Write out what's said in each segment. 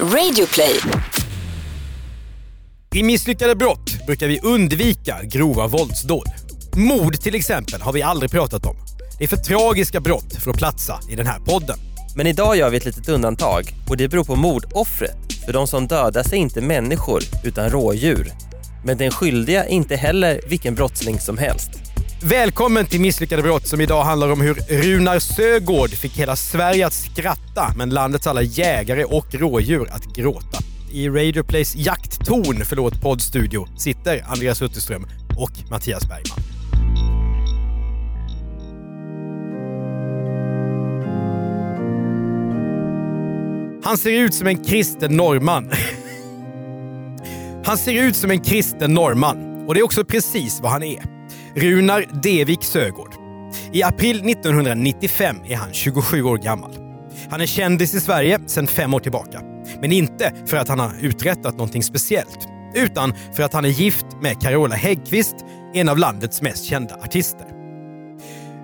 Radioplay. I Misslyckade brott brukar vi undvika grova våldsdåd. Mord till exempel har vi aldrig pratat om. Det är för tragiska brott för att platsa i den här podden. Men idag gör vi ett litet undantag och det beror på mordoffret. För de som dödas är inte människor utan rådjur. Men den skyldiga är inte heller vilken brottsling som helst. Välkommen till Misslyckade brott som idag handlar om hur Runar Sögård fick hela Sverige att skratta men landets alla jägare och rådjur att gråta. I Radio Plays jakttorn, förlåt poddstudio, sitter Andreas Utterström och Mattias Bergman. Han ser ut som en kristen norrman. Han ser ut som en kristen norrman och det är också precis vad han är. Runar Devik Sögård. I april 1995 är han 27 år gammal. Han är kändis i Sverige sedan fem år tillbaka. Men inte för att han har uträttat någonting speciellt, utan för att han är gift med Carola Häggkvist, en av landets mest kända artister.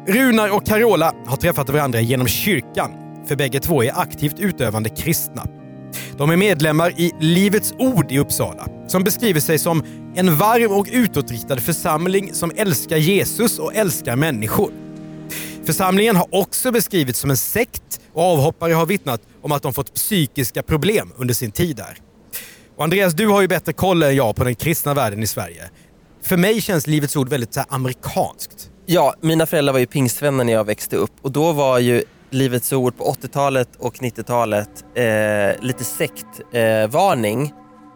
Runar och Carola har träffat varandra genom kyrkan, för bägge två är aktivt utövande kristna. De är medlemmar i Livets Ord i Uppsala, som beskriver sig som en varm och utåtriktad församling som älskar Jesus och älskar människor. Församlingen har också beskrivits som en sekt och avhoppare har vittnat om att de fått psykiska problem under sin tid där. Och Andreas, du har ju bättre koll än jag på den kristna världen i Sverige. För mig känns Livets Ord väldigt så amerikanskt. Ja, mina föräldrar var ju pingstvänner när jag växte upp och då var ju Livets Ord på 80-talet och 90-talet eh, lite sektvarning.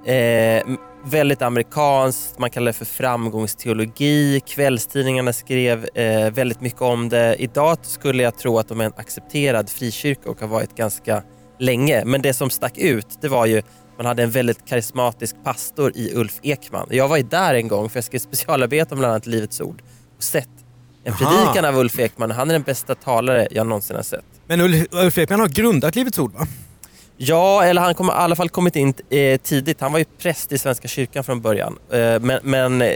Eh, eh, väldigt amerikanskt, man kallar det för framgångsteologi. Kvällstidningarna skrev eh, väldigt mycket om det. Idag skulle jag tro att de är en accepterad frikyrka och har varit ganska länge. Men det som stack ut, det var ju man hade en väldigt karismatisk pastor i Ulf Ekman. Jag var ju där en gång för jag skrev specialarbete om bland annat Livets Ord och sett en Aha. predikan av Ulf Ekman. Han är den bästa talare jag någonsin har sett. Men Ulf Ekman har grundat Livets Ord va? Ja, eller han kom i alla fall kommit in eh, tidigt. Han var ju präst i Svenska kyrkan från början. Eh, men, men eh,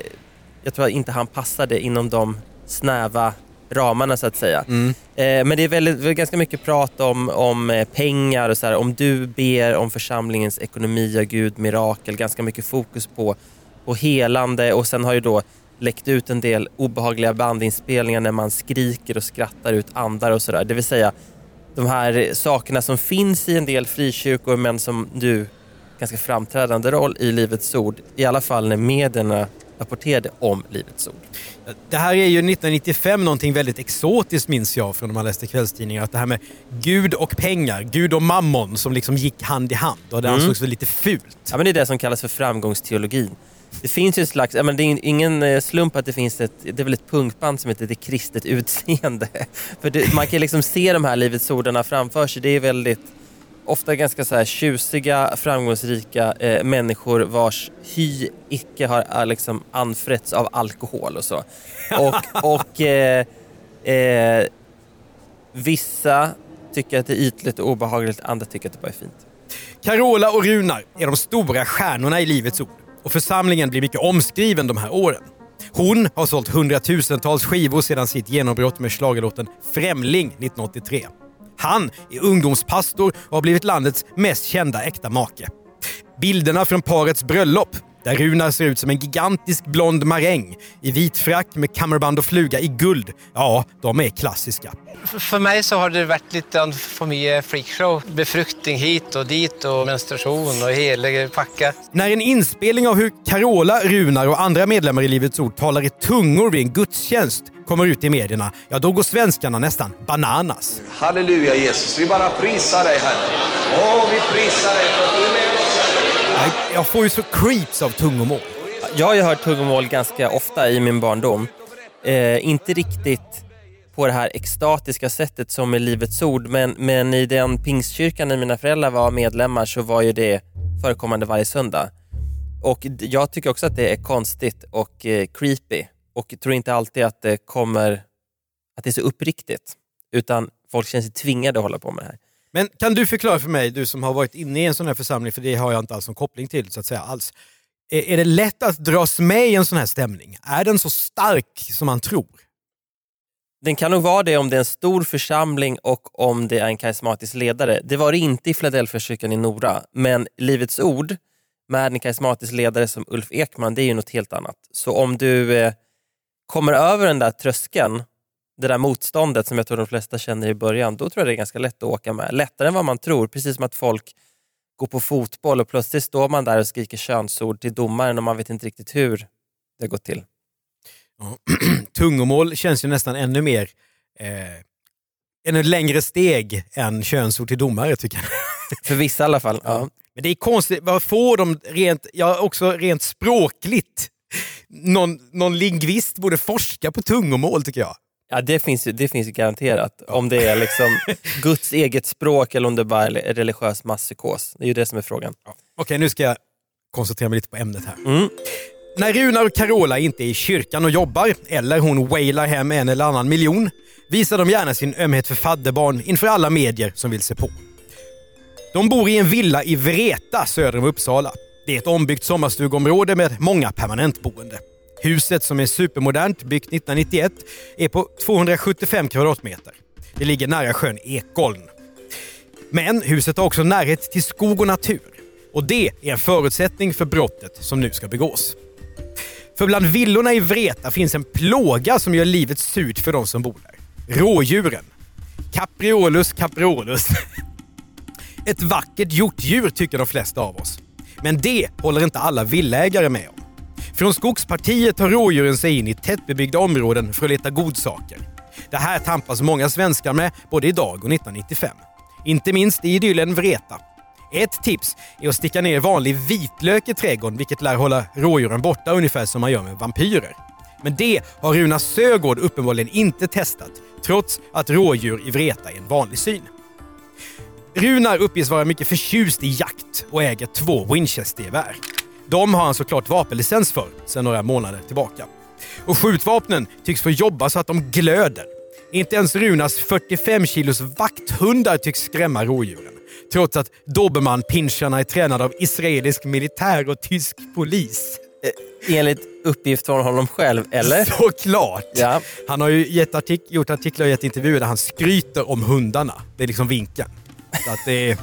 jag tror inte han passade inom de snäva ramarna så att säga. Mm. Eh, men det är väldigt, ganska mycket prat om, om eh, pengar och så här. Om du ber om församlingens ekonomi, gör Gud mirakel. Ganska mycket fokus på, på helande och sen har ju då läckt ut en del obehagliga bandinspelningar när man skriker och skrattar ut andar och sådär. Det vill säga de här sakerna som finns i en del frikyrkor men som du ganska framträdande roll i Livets Ord. I alla fall när medierna rapporterade om Livets Ord. Det här är ju 1995 någonting väldigt exotiskt minns jag från när man läste kvällstidningar. Att det här med Gud och pengar, Gud och mammon som liksom gick hand i hand och det Mm. ansågs lite fult. Ja, men det är det som kallas för framgångsteologin. Det finns ju ett slags, men det är ingen eh, slump att det finns ett, det är väl ett punkband som heter Det kristet utseende. För det, man kan liksom se de här Livets ordarna framför sig. Det är väldigt, ofta ganska så här tjusiga, framgångsrika eh, människor vars hy icke har eh, liksom anfrätts av alkohol och så. Och, och eh, eh, vissa tycker att det är ytligt och obehagligt, andra tycker att det bara är fint. Carola och Runar är de stora stjärnorna i Livets Ord och församlingen blir mycket omskriven de här åren. Hon har sålt hundratusentals skivor sedan sitt genombrott med schlagerlåten Främling 1983. Han är ungdomspastor och har blivit landets mest kända äkta make. Bilderna från parets bröllop, där Runar ser ut som en gigantisk blond maräng i vit frack med kammerband och fluga i guld, ja, de är klassiska. For meg så har det litt grann for mye freakshow. Befruktning hit og dit og menstruasjon og hele pakka. När en inspelning av hur Carola, Runar och andra medlemmar i Livets Ord talar i tungor vid en gudstjänst kommer ut i medierna, ja då går svenskarna nästan bananas. Halleluja Jesus, vi bara prisar dig Herre. Åh, vi prisar dig för att du är med. Jag, jag får ju så creeps av tungomål. Jag har ju hört tungomål ganska ofta i min barndom. Eh, inte riktigt på det här extatiska sättet som i Livets Ord, men, men i den pingstkyrkan där mina föräldrar var medlemmar så var ju det förekommande varje söndag. Och jag tycker också att det är konstigt och eh, creepy och tror inte alltid att det kommer, att det är så uppriktigt. Utan folk känner sig tvingade att hålla på med det här. Men kan du förklara för mig, du som har varit inne i en sån här församling, för det har jag inte alls någon koppling till så att säga alls. Är, det lätt att dras med i en sån här stämning? Är den så stark som man tror? Den kan nog vara det om det är en stor församling och om det är en karismatisk ledare. Det var det inte i Philadelphia-kyrkan i Nora, men Livets Ord med en karismatisk ledare som Ulf Ekman, det är ju något helt annat. Så om du eh, kommer över den där tröskeln, det där motståndet som jag tror de flesta känner i början, då tror jag det är ganska lätt att åka med. Lättare än vad man tror, precis som att folk går på fotboll och plötsligt står man där och skriker könsord till domaren och man vet inte riktigt hur det har gått till. Tungomål känns ju nästan ännu mer eh, ännu längre steg än könsord till domare tycker jag. För vissa i alla fall. Ja. Men det är konstigt, vad får de rent, ja också rent språkligt? Någon, någon lingvist borde forska på tungomål tycker jag. Ja, det finns, ju- det finns ju garanterat. Om det är liksom Guds eget språk eller om det bara är religiös masspsykos. Det är ju det som är frågan. Okej, nu ska jag koncentrera mig lite på ämnet här. Mm. När Runar och Carola inte är i kyrkan och jobbar, eller hon wailar hem en eller annan miljon, visar de gärna sin ömhet för fadderbarn inför alla medier som vill se på. De bor i en villa i Vreta söder om Uppsala. Det är ett ombyggt sommarstugområde med många permanentboende. Huset som är supermodernt, byggt 1991, är på 275 kvadratmeter. Det ligger nära sjön Ekholm. Men huset har också närhet till skog och natur. Och det är en förutsättning för brottet som nu ska begås. För bland villorna i Vreta finns en plåga som gör livet surt för de som bor där. Rådjuren. Capriolus capriolus. Ett vackert hjortdjur tycker de flesta av oss. Men det håller inte alla villägare med om. Från skogspartiet tar rådjuren sig in i tättbebyggda områden för att leta godsaker. Det här tampas många svenskar med både idag och 1995. Inte minst i idyllen Vreta. Ett tips är att sticka ner vanlig vitlök i trädgården vilket lär hålla rådjuren borta ungefär som man gör med vampyrer. Men det har Runa Sögård uppenbarligen inte testat trots att rådjur i Vreta är en vanlig syn. Runar uppges vara mycket förtjust i jakt och äger två Winchester-gevär. De har han såklart vapenlicens för sedan några månader tillbaka. Och skjutvapnen tycks få jobba så att de glöder. Inte ens Runas 45 kilos vakthundar tycks skrämma rådjuren. Trots att dobermann-pinscherna är tränade av israelisk militär och tysk polis. Enligt uppgift från honom själv, eller? Såklart! Ja. Han har ju gett artik- gjort artiklar och gett intervjuer där han skryter om hundarna. Det är liksom vinkeln. Så att det är...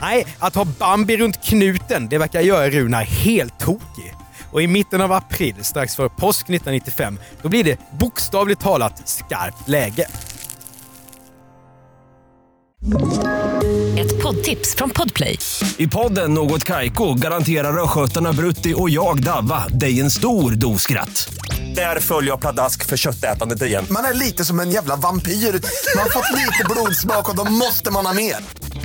Nej, att ha Bambi runt knuten, det verkar göra Runar helt tokig. Och i mitten av april, strax före påsk 1995, då blir det bokstavligt talat skarpt läge. Ett poddtips från Podplay. I podden Något Kaiko garanterar östgötarna Brutti och jag, Davva, dig en stor dos skratt. Där följer jag pladask för köttätandet igen. Man är lite som en jävla vampyr. Man har fått lite blodsmak och då måste man ha mer.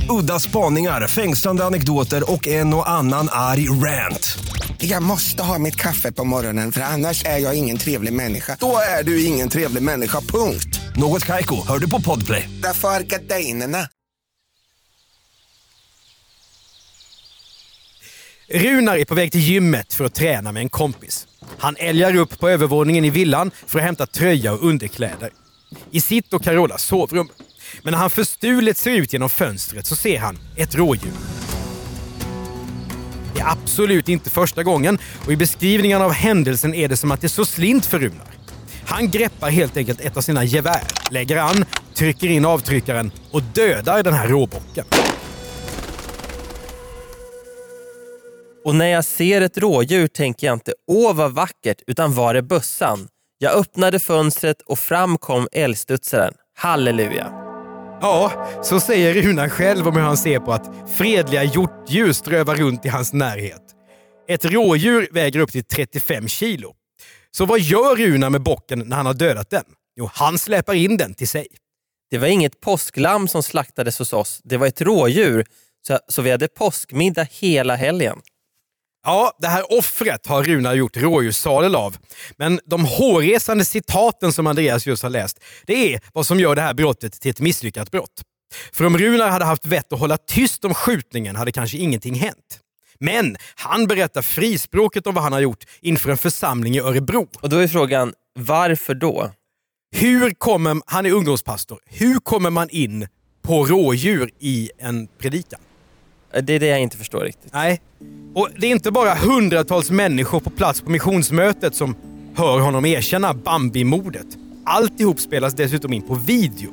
Udda spaningar, fängslande anekdoter och en och annan arg rant. Jag måste ha mitt kaffe på morgonen för annars är jag ingen trevlig människa. Då är du ingen trevlig människa, punkt. Något Kaiko, hör du på Podplay. Därför är gardinerna. Runar är på väg till gymmet för att träna med en kompis. Han älgar upp på övervåningen i villan för att hämta tröja och underkläder. I sitt och Carolas sovrum. Men när han förstulet ser ut genom fönstret så ser han ett rådjur. Det är absolut inte första gången och i beskrivningen av händelsen är det som att det så slint för Runar. Han greppar helt enkelt ett av sina gevär, lägger an, trycker in avtryckaren och dödar den här råbocken. Och när jag ser ett rådjur tänker jag inte åh vad vackert, utan var är bössan? Jag öppnade fönstret och fram kom älgstudsaren. Halleluja. Ja, så säger Runar själv om hur han ser på att fredliga hjortdjur strövar runt i hans närhet. Ett rådjur väger upp till 35 kilo. Så vad gör Runar med bocken när han har dödat den? Jo, han släpar in den till sig. Det var inget påsklamm som slaktades hos oss, det var ett rådjur. Så, så vi hade påskmiddag hela helgen. Ja, det här offret har Runar gjort rådjurssadel av. Men de hårresande citaten som Andreas just har läst, det är vad som gör det här brottet till ett misslyckat brott. För om Runar hade haft vett att hålla tyst om skjutningen hade kanske ingenting hänt. Men han berättar frispråket om vad han har gjort inför en församling i Örebro. Och då är frågan, varför då? Hur kommer, han är ungdomspastor, hur kommer man in på rådjur i en predikan? Det är det jag inte förstår riktigt. Nej. Och det är inte bara hundratals människor på plats på missionsmötet som hör honom erkänna Bambi-mordet. Alltihop spelas dessutom in på video.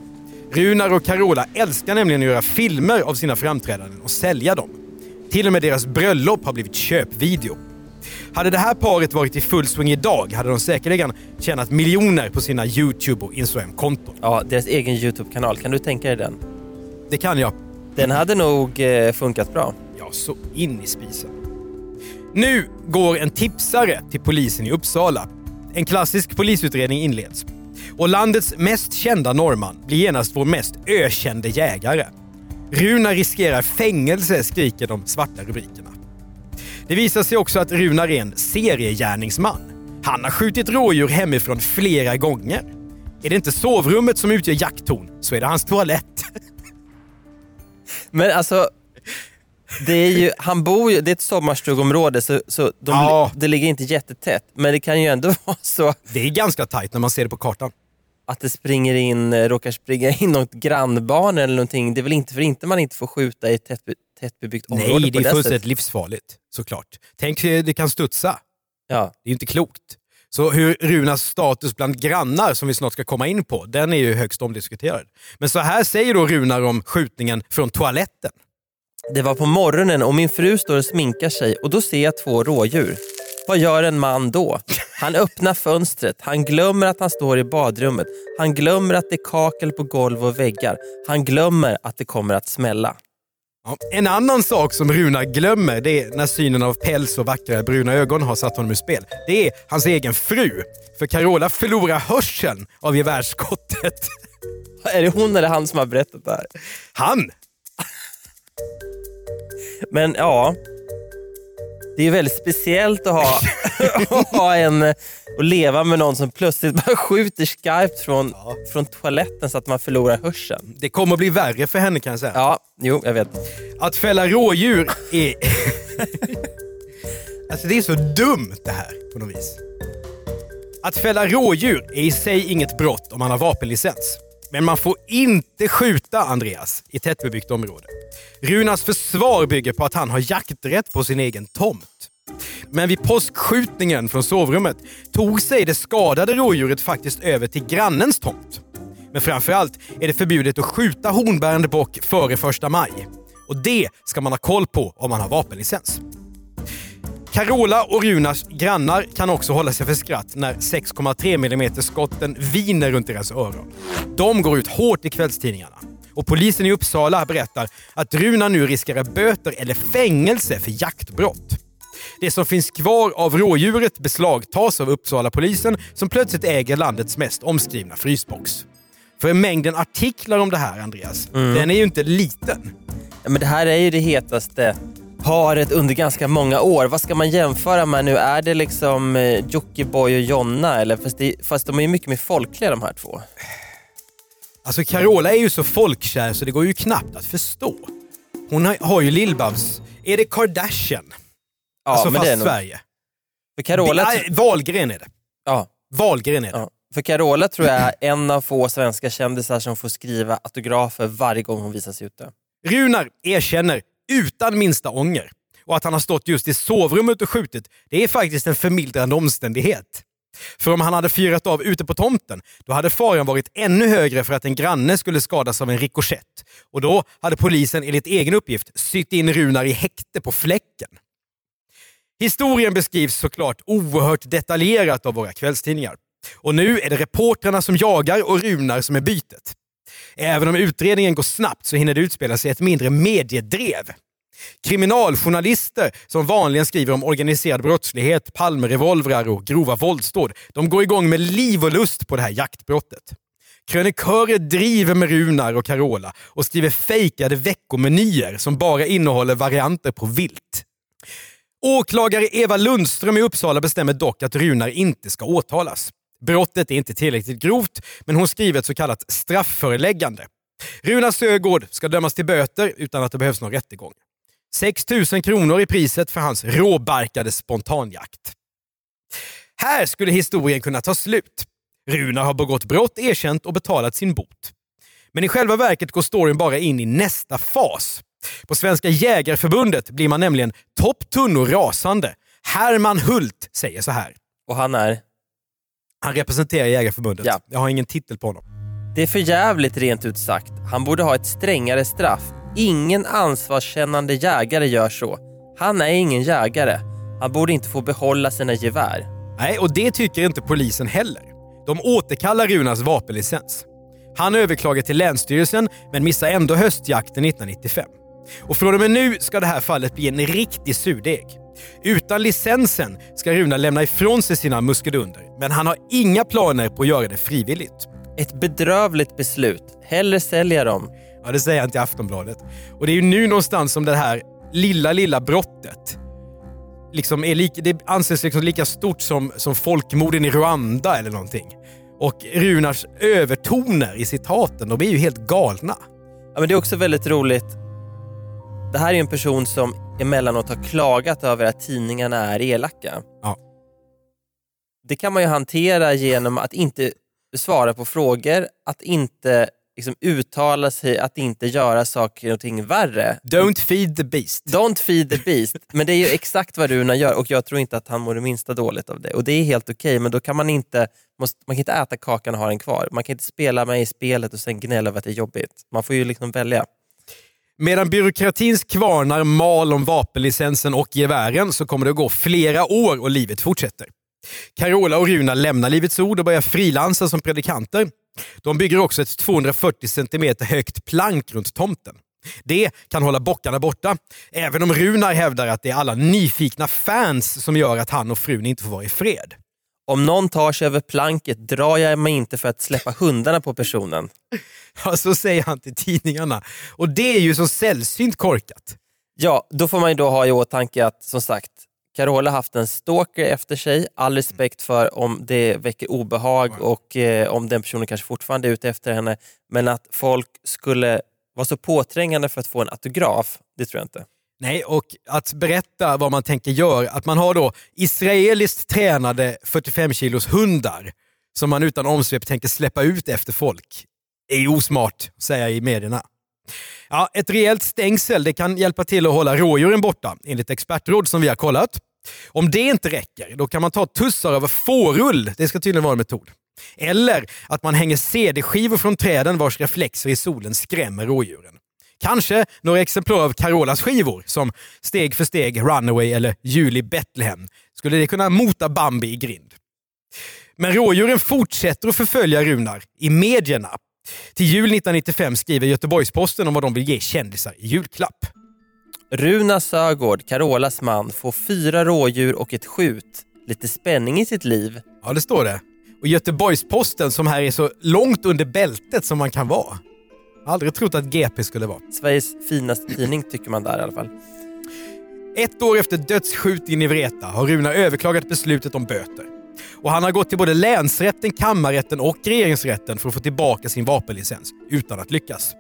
Runar och Carola älskar nämligen att göra filmer av sina framträdanden och sälja dem. Till och med deras bröllop har blivit köpvideo. Hade det här paret varit i full swing idag hade de säkerligen tjänat miljoner på sina YouTube och Instagram-konton. Ja, deras egen YouTube-kanal. Kan du tänka dig den? Det kan jag. Den hade nog eh, funkat bra. Ja, så in i spisen. Nu går en tipsare till polisen i Uppsala. En klassisk polisutredning inleds. Och landets mest kända norrman blir genast vår mest ökände jägare. Runar riskerar fängelse, skriker de svarta rubrikerna. Det visar sig också att Runar är en seriegärningsman. Han har skjutit rådjur hemifrån flera gånger. Är det inte sovrummet som utgör jakttorn så är det hans toalett. Men alltså, det är ju, han bor ju, det är ett sommarstugområde så, så de, Ja. det ligger inte jättetätt. Men det kan ju ändå vara så Det är ganska tajt när man ser det på kartan. att det springer in, eh, råkar springa in något grannbarn eller någonting. Det är väl inte för inte man inte får skjuta i ett tättbe, tättbebyggt område Nej, det är fullständigt livsfarligt såklart. Tänk eh, det kan studsa. Ja. Det är ju inte klokt. Så hur Runas status bland grannar, som vi snart ska komma in på, den är ju högst omdiskuterad. Men så här säger då Runar om skjutningen från toaletten. Det var på morgonen och min fru står och sminkar sig och då ser jag två rådjur. Vad gör en man då? Han öppnar fönstret, han glömmer att han står i badrummet, han glömmer att det är kakel på golv och väggar, han glömmer att det kommer att smälla. Ja. En annan sak som Runar glömmer det är när synen av päls och vackra bruna ögon har satt honom ur spel. Det är hans egen fru. För Carola förlorar hörseln av gevärsskottet. Är det hon eller han som har berättat det här? Han! Men ja, det är väldigt speciellt att ha, att ha en och leva med någon som plötsligt bara skjuter skarpt från, från toaletten så att man förlorar hörseln. Det kommer att bli värre för henne kan jag säga. Ja, jo jag vet. Att fälla rådjur är... alltså det är så dumt det här på något vis. Att fälla rådjur är i sig inget brott om man har vapenlicens. Men man får inte skjuta Andreas i tättbebyggt område. Runas försvar bygger på att han har jakträtt på sin egen tomt. Men vid påskskjutningen från sovrummet tog sig det skadade rådjuret faktiskt över till grannens tomt. Men framförallt är det förbjudet att skjuta hornbärande bock före första maj. Och det ska man ha koll på om man har vapenlicens. Carola och Runars grannar kan också hålla sig för skratt när 6,3 mm skotten viner runt deras öron. De går ut hårt i kvällstidningarna. Och polisen i Uppsala berättar att Runar nu riskerar böter eller fängelse för jaktbrott. Det som finns kvar av rådjuret beslagtas av Uppsala polisen som plötsligt äger landets mest omskrivna frysbox. För mängden artiklar om det här, Andreas, den är ju inte liten. Ja, Men det här är ju det hetaste paret under ganska många år. Vad ska man jämföra med nu? Är det liksom eh, Jockiboi och Jonna? Eller? Fast, det, fast de är ju mycket mer folkliga de här två. Alltså Carola är ju så folkkär så det går ju knappt att förstå. Hon har, har ju Lill-Babs... Är det Kardashian? Ja, alltså men fast det är nog. Sverige. För Carola, Wahlgren är det. ja, Wahlgren är det. ja. För Carola tror jag är en av få svenska kändisar som får skriva autografer varje gång hon visas ute. Runar erkänner utan minsta ånger. Och att han har stått just i sovrummet och skjutit, det är faktiskt en förmildrande omständighet. För om han hade fyrat av ute på tomten, då hade faran varit ännu högre för att en granne skulle skadas av en rikoschett. Och då hade polisen enligt egen uppgift sytt in Runar i häkte på fläcken. Historien beskrivs såklart oerhört detaljerat av våra kvällstidningar. Och nu är det reportrarna som jagar och Runar som är bytet. Även om utredningen går snabbt så hinner det utspela sig ett mindre mediedrev. Kriminaljournalister som vanligen skriver om organiserad brottslighet, Palmerevolvrar och grova våldsdåd, de går igång med liv och lust på det här jaktbrottet. Krönikörer driver med Runar och Carola och skriver fejkade veckomenyer som bara innehåller varianter på vilt. Åklagare Eva Lundström i Uppsala bestämmer dock att Runar inte ska åtalas. Brottet är inte tillräckligt grovt, men hon skriver ett så kallat straffföreläggande. Runar Sögård ska dömas till böter utan att det behövs någon rättegång. 6 000 kronor i priset för hans råbarkade spontanjakt. Här skulle historien kunna ta slut. Runar har begått brott, erkänt och betalat sin bot. Men i själva verket går storyn bara in i nästa fas. På Svenska Jägarförbundet blir man nämligen topptunn och rasande. Herman Hult säger så här. Och han är? Han representerar Jägarförbundet. Ja. Jag har ingen titel på honom. Det är för jävligt rent ut sagt. Han borde ha ett strängare straff. Ingen ansvarskännande jägare gör så. Han är ingen jägare. Han borde inte få behålla sina gevär. Nej, och det tycker inte polisen heller. De återkallar Runars vapenlicens. Han överklagar till Länsstyrelsen men missar ändå höstjakten 1995. Och från och med nu ska det här fallet bli en riktig surdeg. Utan licensen ska Runar lämna ifrån sig sina muskedunder, men han har inga planer på att göra det frivilligt. Ett bedrövligt beslut. Hellre sälja dem. Ja, det säger han till Aftonbladet. Och det är ju nu någonstans som det här lilla, lilla brottet liksom är lika, det anses liksom lika stort som, som folkmorden i Rwanda eller någonting. Och Runars övertoner i citaten, de är ju helt galna. Ja, men det är också väldigt roligt. Det här är en person som emellanåt har klagat över att tidningarna är elaka. Ja. Det kan man ju hantera genom att inte svara på frågor, att inte liksom, uttala sig, att inte göra saker och ting värre. Don't feed the beast. Don't feed the beast. Men det är ju exakt vad Runar gör och jag tror inte att han mår det minsta dåligt av det. Och det är helt okej, men då kan man inte, måste, man kan inte äta kakan och ha den kvar. Man kan inte spela med i spelet och sen gnälla över att det är jobbigt. Man får ju liksom välja. Medan byråkratins kvarnar mal om vapenlicensen och gevären så kommer det att gå flera år och livet fortsätter. Carola och Runa lämnar Livets Ord och börjar frilansa som predikanter. De bygger också ett 240 cm högt plank runt tomten. Det kan hålla bockarna borta, även om Runar hävdar att det är alla nyfikna fans som gör att han och frun inte får vara i fred. Om någon tar sig över planket drar jag mig inte för att släppa hundarna på personen. Ja, så säger han till tidningarna. Och det är ju så sällsynt korkat. Ja, då får man ju då ha i åtanke att som sagt, Carola har haft en stalker efter sig. All respekt för om det väcker obehag och eh, om den personen kanske fortfarande är ute efter henne. Men att folk skulle vara så påträngande för att få en autograf, det tror jag inte. Nej, och att berätta vad man tänker göra. Att man har då israeliskt tränade 45 kilos hundar som man utan omsvep tänker släppa ut efter folk är ju osmart, säger jag i medierna. Ja, ett rejält stängsel det kan hjälpa till att hålla rådjuren borta, enligt expertråd som vi har kollat. Om det inte räcker, då kan man ta tussar över fårull. Det ska tydligen vara en metod. Eller att man hänger CD-skivor från träden vars reflexer i solen skrämmer rådjuren. Kanske några exemplar av Carolas skivor som Steg för steg, Runaway eller Jul i Betlehem. Skulle det kunna mota Bambi i grind? Men rådjuren fortsätter att förfölja Runar i medierna. Till jul 1995 skriver Göteborgs-Posten om vad de vill ge kändisar i julklapp. Runa Sögård, Carolas man, får fyra rådjur och ett skjut. Lite spänning i sitt liv. Ja, det står det. Och Göteborgs-Posten som här är så långt under bältet som man kan vara. Aldrig trott att GP skulle vara. Sveriges finaste tidning tycker man där i alla fall. Ett år efter dödsskjutningen i Vreta har Runa överklagat beslutet om böter. Och han har gått till både länsrätten, kammarrätten och regeringsrätten för att få tillbaka sin vapenlicens, utan att lyckas.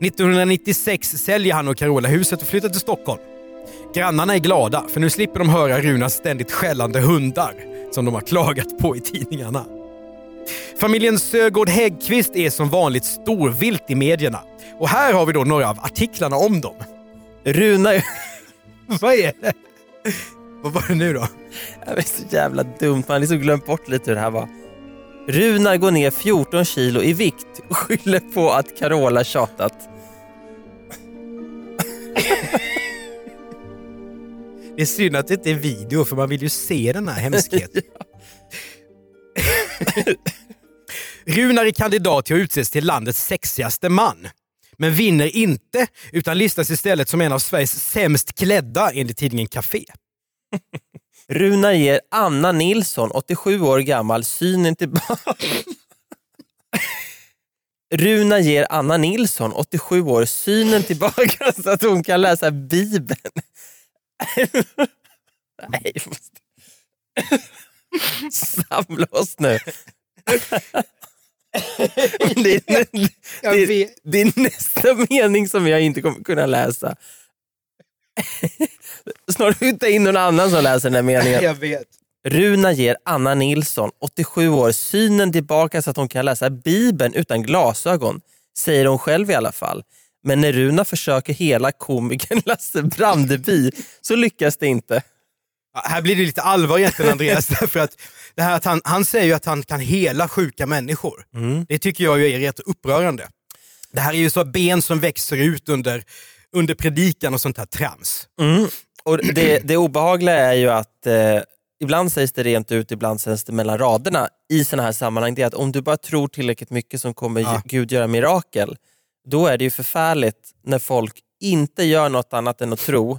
1996 säljer han och Carola huset och flyttar till Stockholm. Grannarna är glada, för nu slipper de höra Runas ständigt skällande hundar som de har klagat på i tidningarna. Familjen Sögård Häggkvist är som vanligt storvilt i medierna. Och här har vi då några av artiklarna om dem. Runa... Vad är det? Vad var det nu då? Det är så jävla dumt, man har liksom glömt bort lite hur det här var. Runar går ner 14 kilo i vikt och skyller på att Carola tjatat. Det är synd att det inte är video för man vill ju se den här hemskheten. Runar är kandidat till att utses till landets sexigaste man. Men vinner inte, utan listas istället som en av Sveriges sämst klädda enligt tidningen Café. Runar ger Anna Nilsson, 87 år gammal, synen tillbaka. Runa ger Anna Nilsson, 87 år, synen tillbaka så att hon kan läsa Bibeln. Nej, måste... Samla oss nu. Det, är, det, är, det är nästa mening som jag inte kommer kunna läsa. Snart hitta in någon annan som läser den här meningen. Jag vet. Runa ger Anna Nilsson, 87 år, synen tillbaka så att hon kan läsa Bibeln utan glasögon. Säger hon själv i alla fall. Men när Runa försöker hela komikern Lasse Brandeby så lyckas det inte. Här blir det lite allvar egentligen Andreas, därför att, det här att han, han säger ju att han kan hela sjuka människor. Det tycker jag ju är rätt upprörande. Det här är ju så ben som växer ut under, under predikan och sånt här trams. Mm. Och det, det obehagliga är ju att eh, ibland sägs det rent ut, ibland sägs det mellan raderna i sådana här sammanhang. Det är att om du bara tror tillräckligt mycket som kommer Ja. Gud göra mirakel, då är det ju förfärligt när folk inte gör något annat än att tro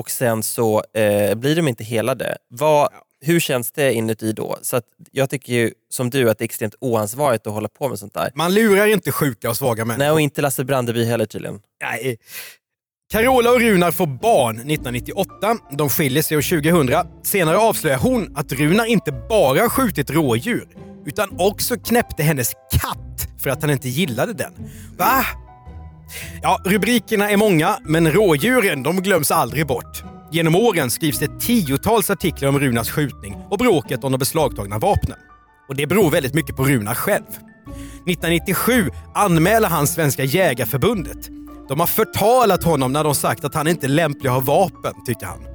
och sen så eh, blir de inte helade. Vad, hur känns det inuti då? Så jag tycker ju som du att det är extremt oansvarigt att hålla på med sånt där. Man lurar inte sjuka och svaga människor. Nej, och inte Lasse Brandeby heller tydligen. Nej. Carola och Runar får barn 1998. De skiljer sig år 2000. Senare avslöjar hon att Runar inte bara skjutit rådjur, utan också knäppte hennes katt för att han inte gillade den. Va? Ja, rubrikerna är många, men rådjuren de glöms aldrig bort. Genom åren skrivs det tiotals artiklar om Runars skjutning och bråket om de beslagtagna vapnen. Och det beror väldigt mycket på Runar själv. 1997 anmäler han Svenska Jägarförbundet. De har förtalat honom när de sagt att han inte är lämplig att ha vapen, tycker han.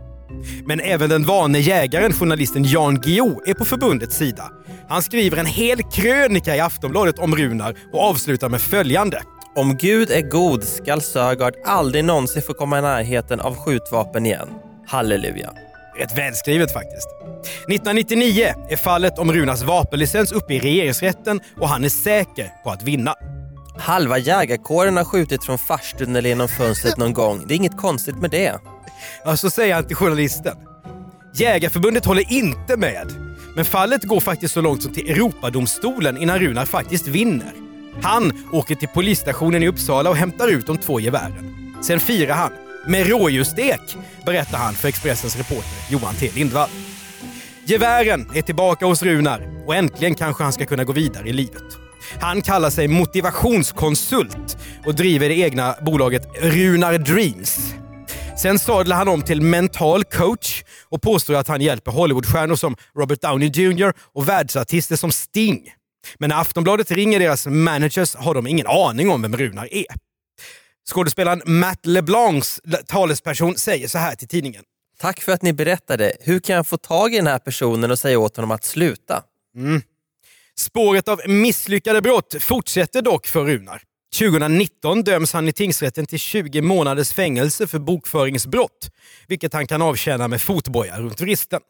Men även den vane jägaren, journalisten Jan Guillou, är på förbundets sida. Han skriver en hel krönika i Aftonbladet om Runar och avslutar med följande. Om Gud är god skall Sögaard aldrig någonsin få komma i närheten av skjutvapen igen. Halleluja. Rätt välskrivet faktiskt. 1999 är fallet om Runars vapenlicens uppe i regeringsrätten och han är säker på att vinna. Halva jägarkåren har skjutit från farstun eller genom fönstret någon gång. Det är inget konstigt med det. Ja, så säger han till journalisten. Jägarförbundet håller inte med. Men fallet går faktiskt så långt som till Europadomstolen innan Runar faktiskt vinner. Han åker till polisstationen i Uppsala och hämtar ut de två gevären. Sen firar han med rådjursstek, berättar han för Expressens reporter Johan T Lindvall. Gevären är tillbaka hos Runar och äntligen kanske han ska kunna gå vidare i livet. Han kallar sig motivationskonsult och driver det egna bolaget Runar Dreams. Sen sadlar han om till mental coach och påstår att han hjälper Hollywoodstjärnor som Robert Downey Jr och världsartister som Sting. Men när Aftonbladet ringer deras managers har de ingen aning om vem Runar är. Skådespelaren Matt LeBlancs talesperson säger så här till tidningen. Tack för att ni berättade. Hur kan jag få tag i den här personen och säga åt honom att sluta? Spåret av misslyckade brott fortsätter dock för Runar. 2019 döms han i tingsrätten till 20 månaders fängelse för bokföringsbrott, vilket han kan avtjäna med fotboja runt vristen.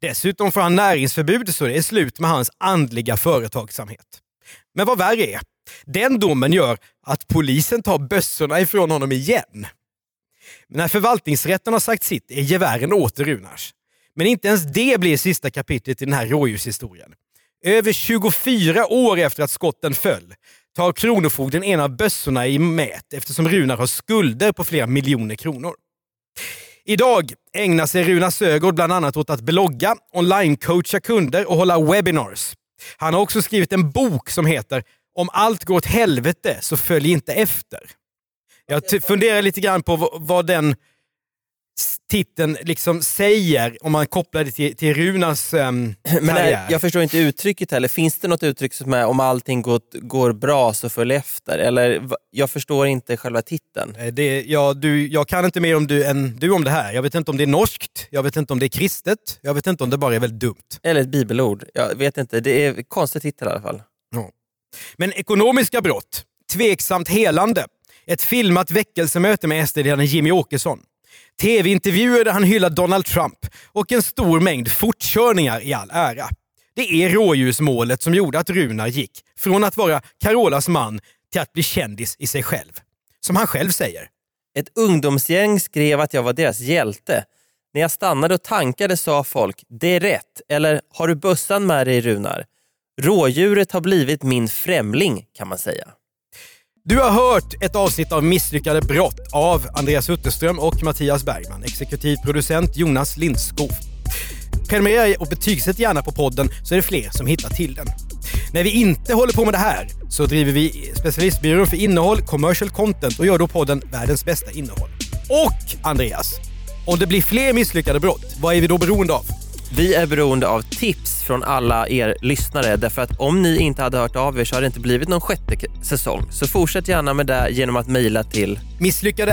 Dessutom får han näringsförbud så det är slut med hans andliga företagsamhet. Men vad värre är, den domen gör att polisen tar bössorna ifrån honom igen. Men när förvaltningsrätten har sagt sitt är gevären åter Runars. Men inte ens det blir sista kapitlet i den här rådjurshistorien. Över 24 år efter att skotten föll tar Kronofogden en av bössorna i mät eftersom Runar har skulder på flera miljoner kronor. Idag ägnar sig Runar Sögaard bland annat åt att blogga, online-coacha kunder och hålla webinars. Han har också skrivit en bok som heter Om allt går åt helvete så följ inte efter. Jag funderar lite grann på vad den titeln liksom säger om man kopplar det till, till Runars um, Men nej, jag förstår inte uttrycket heller. Finns det något uttryck som är om allting går, går bra så följ efter? Eller jag förstår inte själva titeln. Eh, Det, ja, du, jag kan inte mer om du än du om det här. Jag vet inte om det är norskt, jag vet inte om det är kristet, jag vet inte om det bara är väldigt dumt. Eller ett bibelord. Jag vet inte. Det är konstig titel i alla fall. Men ekonomiska brott, tveksamt helande, ett filmat väckelsemöte med SD-ledaren Jimmy Åkesson, tv-intervjuer där han hyllar Donald Trump och en stor mängd fortkörningar i all ära. Det är rådjursmålet som gjorde att Runar gick från att vara Carolas man till att bli kändis i sig själv. Som han själv säger. Ett ungdomsgäng skrev att jag var deras hjälte. När jag stannade och tankade sa folk, det är rätt. Eller, har du bössan med dig Runar? Rådjuret har blivit min främling kan man säga. Du har hört ett avsnitt av Misslyckade brott av Andreas Utterström och Mattias Bergman. Exekutiv producent Jonas Lindskov. Prenumerera och betygsätt gärna på podden så är det fler som hittar till den. När vi inte håller på med det här så driver vi specialistbyrån för innehåll, commercial content och gör då podden världens bästa innehåll. Och Andreas, om det blir fler misslyckade brott, vad är vi då beroende av? Vi är beroende av tips från alla er lyssnare därför att om ni inte hade hört av er så hade det inte blivit någon sjätte säsong. Så fortsätt gärna med det genom att mejla till Misslyckade